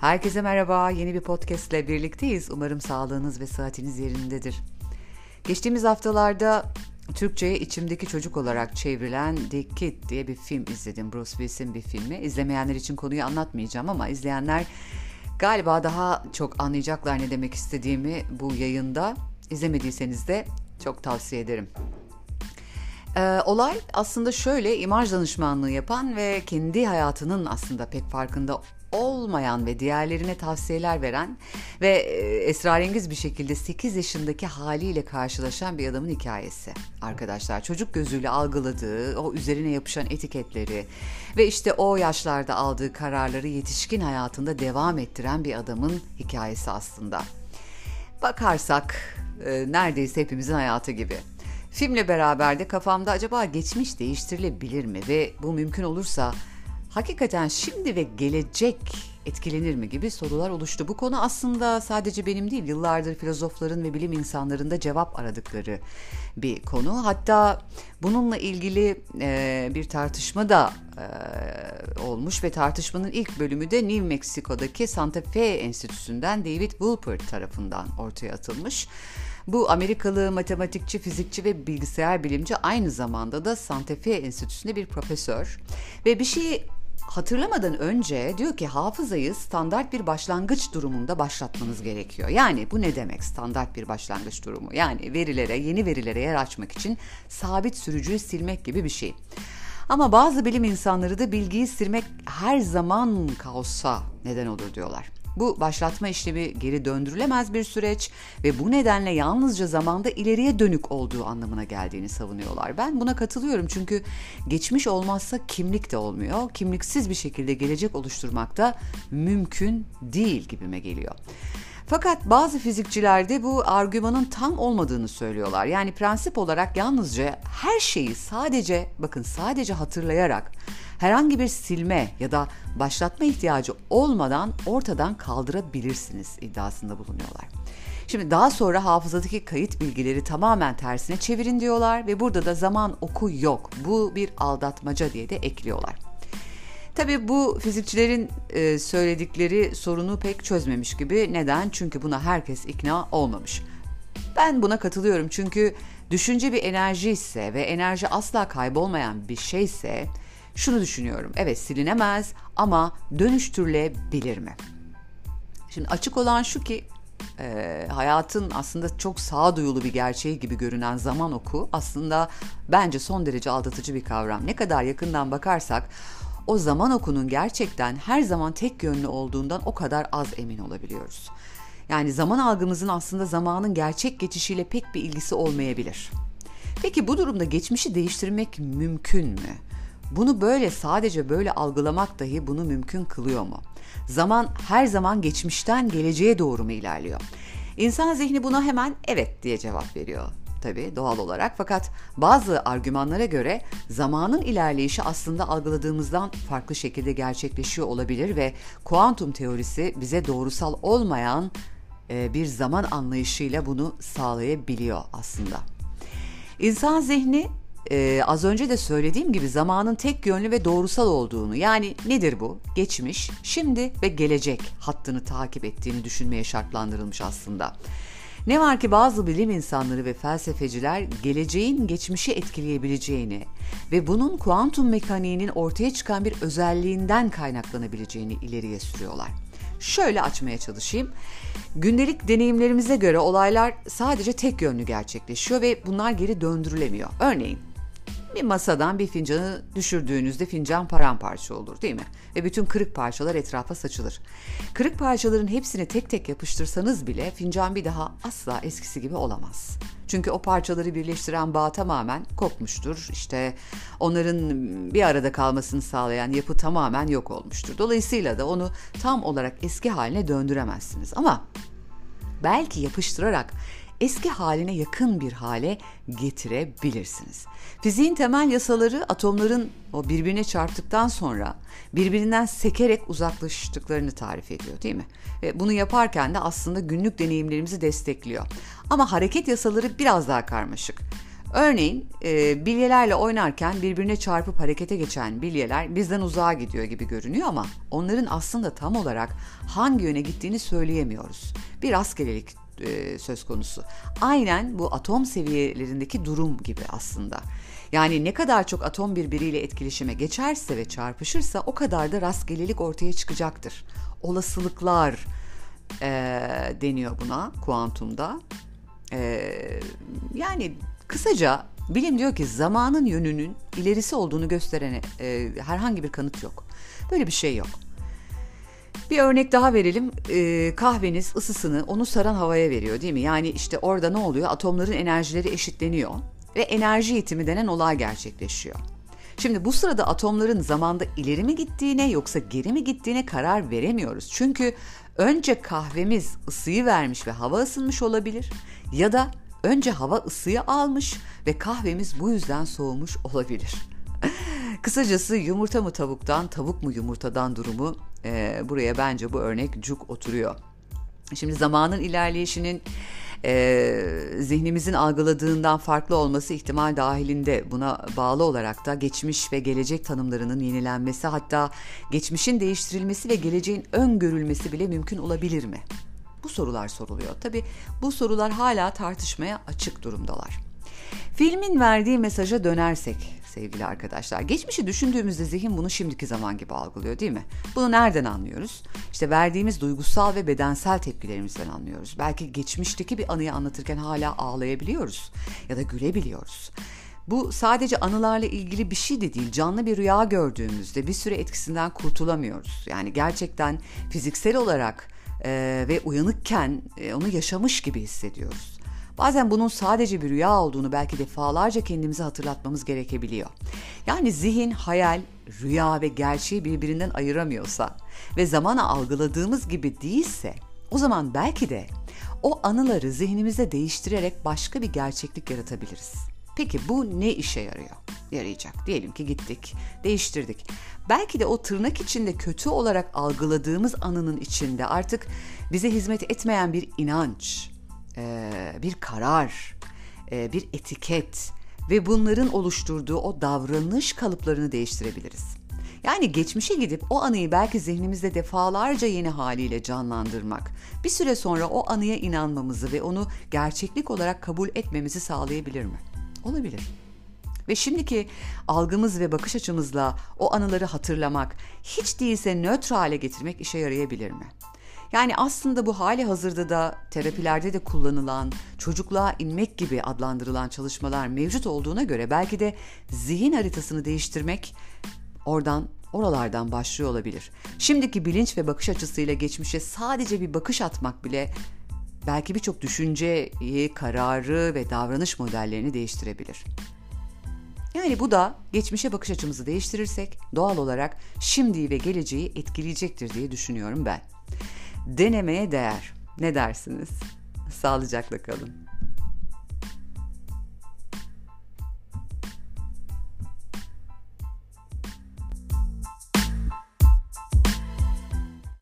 Herkese merhaba. Yeni bir podcast ile birlikteyiz. Umarım sağlığınız ve sıhhatiniz yerindedir. Geçtiğimiz haftalarda Türkçe'ye içimdeki çocuk olarak çevrilen The Kid diye bir film izledim. Bruce Willis'in bir filmi. İzlemeyenler için konuyu anlatmayacağım ama izleyenler galiba daha çok anlayacaklar ne demek istediğimi bu yayında. İzlemediyseniz de çok tavsiye ederim. Ee, olay aslında şöyle imaj danışmanlığı yapan ve kendi hayatının aslında pek farkında olmayan ve diğerlerine tavsiyeler veren ve e, esrarengiz bir şekilde 8 yaşındaki haliyle karşılaşan bir adamın hikayesi arkadaşlar. Çocuk gözüyle algıladığı o üzerine yapışan etiketleri ve işte o yaşlarda aldığı kararları yetişkin hayatında devam ettiren bir adamın hikayesi aslında. Bakarsak e, neredeyse hepimizin hayatı gibi. Filmle beraber de kafamda acaba geçmiş değiştirilebilir mi ve bu mümkün olursa hakikaten şimdi ve gelecek etkilenir mi gibi sorular oluştu. Bu konu aslında sadece benim değil, yıllardır filozofların ve bilim insanlarında cevap aradıkları bir konu. Hatta bununla ilgili e, bir tartışma da e, olmuş ve tartışmanın ilk bölümü de New Mexico'daki Santa Fe Enstitüsü'nden David Wolpert tarafından ortaya atılmış. Bu Amerikalı matematikçi, fizikçi ve bilgisayar bilimci aynı zamanda da Santa Fe Enstitüsü'nde bir profesör ve bir şeyi hatırlamadan önce diyor ki hafızayı standart bir başlangıç durumunda başlatmanız gerekiyor. Yani bu ne demek standart bir başlangıç durumu? Yani verilere, yeni verilere yer açmak için sabit sürücüyü silmek gibi bir şey. Ama bazı bilim insanları da bilgiyi silmek her zaman kaosa neden olur diyorlar. Bu başlatma işlemi geri döndürülemez bir süreç ve bu nedenle yalnızca zamanda ileriye dönük olduğu anlamına geldiğini savunuyorlar. Ben buna katılıyorum çünkü geçmiş olmazsa kimlik de olmuyor. Kimliksiz bir şekilde gelecek oluşturmak da mümkün değil gibime geliyor. Fakat bazı fizikçiler de bu argümanın tam olmadığını söylüyorlar. Yani prensip olarak yalnızca her şeyi sadece bakın sadece hatırlayarak herhangi bir silme ya da başlatma ihtiyacı olmadan ortadan kaldırabilirsiniz iddiasında bulunuyorlar. Şimdi daha sonra hafızadaki kayıt bilgileri tamamen tersine çevirin diyorlar ve burada da zaman oku yok. Bu bir aldatmaca diye de ekliyorlar. Tabii bu fizikçilerin e, söyledikleri sorunu pek çözmemiş gibi. Neden? Çünkü buna herkes ikna olmamış. Ben buna katılıyorum çünkü düşünce bir enerji ise ve enerji asla kaybolmayan bir şeyse şunu düşünüyorum. Evet silinemez ama dönüştürülebilir mi? Şimdi açık olan şu ki e, hayatın aslında çok sağduyulu bir gerçeği gibi görünen zaman oku aslında bence son derece aldatıcı bir kavram. Ne kadar yakından bakarsak o zaman okunun gerçekten her zaman tek yönlü olduğundan o kadar az emin olabiliyoruz. Yani zaman algımızın aslında zamanın gerçek geçişiyle pek bir ilgisi olmayabilir. Peki bu durumda geçmişi değiştirmek mümkün mü? Bunu böyle sadece böyle algılamak dahi bunu mümkün kılıyor mu? Zaman her zaman geçmişten geleceğe doğru mu ilerliyor? İnsan zihni buna hemen evet diye cevap veriyor tabii doğal olarak fakat bazı argümanlara göre zamanın ilerleyişi aslında algıladığımızdan farklı şekilde gerçekleşiyor olabilir ve kuantum teorisi bize doğrusal olmayan e, bir zaman anlayışıyla bunu sağlayabiliyor aslında. İnsan zihni ee, az önce de söylediğim gibi zamanın tek yönlü ve doğrusal olduğunu yani nedir bu? Geçmiş, şimdi ve gelecek hattını takip ettiğini düşünmeye şartlandırılmış aslında. Ne var ki bazı bilim insanları ve felsefeciler geleceğin geçmişi etkileyebileceğini ve bunun kuantum mekaniğinin ortaya çıkan bir özelliğinden kaynaklanabileceğini ileriye sürüyorlar. Şöyle açmaya çalışayım. Gündelik deneyimlerimize göre olaylar sadece tek yönlü gerçekleşiyor ve bunlar geri döndürülemiyor. Örneğin bir masadan bir fincanı düşürdüğünüzde fincan paramparça olur değil mi? Ve bütün kırık parçalar etrafa saçılır. Kırık parçaların hepsini tek tek yapıştırsanız bile fincan bir daha asla eskisi gibi olamaz. Çünkü o parçaları birleştiren bağ tamamen kopmuştur. İşte onların bir arada kalmasını sağlayan yapı tamamen yok olmuştur. Dolayısıyla da onu tam olarak eski haline döndüremezsiniz. Ama belki yapıştırarak eski haline yakın bir hale getirebilirsiniz. Fiziğin temel yasaları atomların o birbirine çarptıktan sonra birbirinden sekerek uzaklaştıklarını tarif ediyor değil mi? Ve bunu yaparken de aslında günlük deneyimlerimizi destekliyor. Ama hareket yasaları biraz daha karmaşık. Örneğin e, bilyelerle oynarken birbirine çarpıp harekete geçen bilyeler bizden uzağa gidiyor gibi görünüyor ama onların aslında tam olarak hangi yöne gittiğini söyleyemiyoruz. Bir rastgelelik e, söz konusu. Aynen bu atom seviyelerindeki durum gibi aslında. Yani ne kadar çok atom birbiriyle etkileşime geçerse ve çarpışırsa o kadar da rastgelelik ortaya çıkacaktır. Olasılıklar e, deniyor buna kuantumda. E, yani kısaca bilim diyor ki zamanın yönünün ilerisi olduğunu gösteren e, herhangi bir kanıt yok. Böyle bir şey yok. Bir örnek daha verelim. E, kahveniz ısısını onu saran havaya veriyor değil mi? Yani işte orada ne oluyor? Atomların enerjileri eşitleniyor ve enerji itimi denen olay gerçekleşiyor. Şimdi bu sırada atomların zamanda ileri mi gittiğine yoksa geri mi gittiğine karar veremiyoruz. Çünkü önce kahvemiz ısıyı vermiş ve hava ısınmış olabilir ya da önce hava ısıyı almış ve kahvemiz bu yüzden soğumuş olabilir. Kısacası yumurta mı tavuktan, tavuk mu yumurtadan durumu e, buraya bence bu örnek cuk oturuyor. Şimdi zamanın ilerleyişinin e, zihnimizin algıladığından farklı olması ihtimal dahilinde buna bağlı olarak da geçmiş ve gelecek tanımlarının yenilenmesi hatta geçmişin değiştirilmesi ve geleceğin öngörülmesi bile mümkün olabilir mi? Bu sorular soruluyor. Tabi bu sorular hala tartışmaya açık durumdalar. Filmin verdiği mesaja dönersek sevgili arkadaşlar. Geçmişi düşündüğümüzde zihin bunu şimdiki zaman gibi algılıyor değil mi? Bunu nereden anlıyoruz? İşte verdiğimiz duygusal ve bedensel tepkilerimizden anlıyoruz. Belki geçmişteki bir anıyı anlatırken hala ağlayabiliyoruz ya da gülebiliyoruz. Bu sadece anılarla ilgili bir şey de değil. Canlı bir rüya gördüğümüzde bir süre etkisinden kurtulamıyoruz. Yani gerçekten fiziksel olarak e, ve uyanıkken e, onu yaşamış gibi hissediyoruz. Bazen bunun sadece bir rüya olduğunu belki defalarca kendimize hatırlatmamız gerekebiliyor. Yani zihin, hayal, rüya ve gerçeği birbirinden ayıramıyorsa ve zamana algıladığımız gibi değilse o zaman belki de o anıları zihnimizde değiştirerek başka bir gerçeklik yaratabiliriz. Peki bu ne işe yarıyor? Yarayacak. Diyelim ki gittik, değiştirdik. Belki de o tırnak içinde kötü olarak algıladığımız anının içinde artık bize hizmet etmeyen bir inanç, bir karar, bir etiket ve bunların oluşturduğu o davranış kalıplarını değiştirebiliriz. Yani geçmişe gidip o anıyı belki zihnimizde defalarca yeni haliyle canlandırmak, bir süre sonra o anıya inanmamızı ve onu gerçeklik olarak kabul etmemizi sağlayabilir mi? Olabilir. Ve şimdiki algımız ve bakış açımızla o anıları hatırlamak, hiç değilse nötr hale getirmek işe yarayabilir mi? Yani aslında bu hali hazırda da terapilerde de kullanılan çocukluğa inmek gibi adlandırılan çalışmalar mevcut olduğuna göre belki de zihin haritasını değiştirmek oradan oralardan başlıyor olabilir. Şimdiki bilinç ve bakış açısıyla geçmişe sadece bir bakış atmak bile belki birçok düşünceyi, kararı ve davranış modellerini değiştirebilir. Yani bu da geçmişe bakış açımızı değiştirirsek doğal olarak şimdiyi ve geleceği etkileyecektir diye düşünüyorum ben denemeye değer. Ne dersiniz? Sağlıcakla kalın.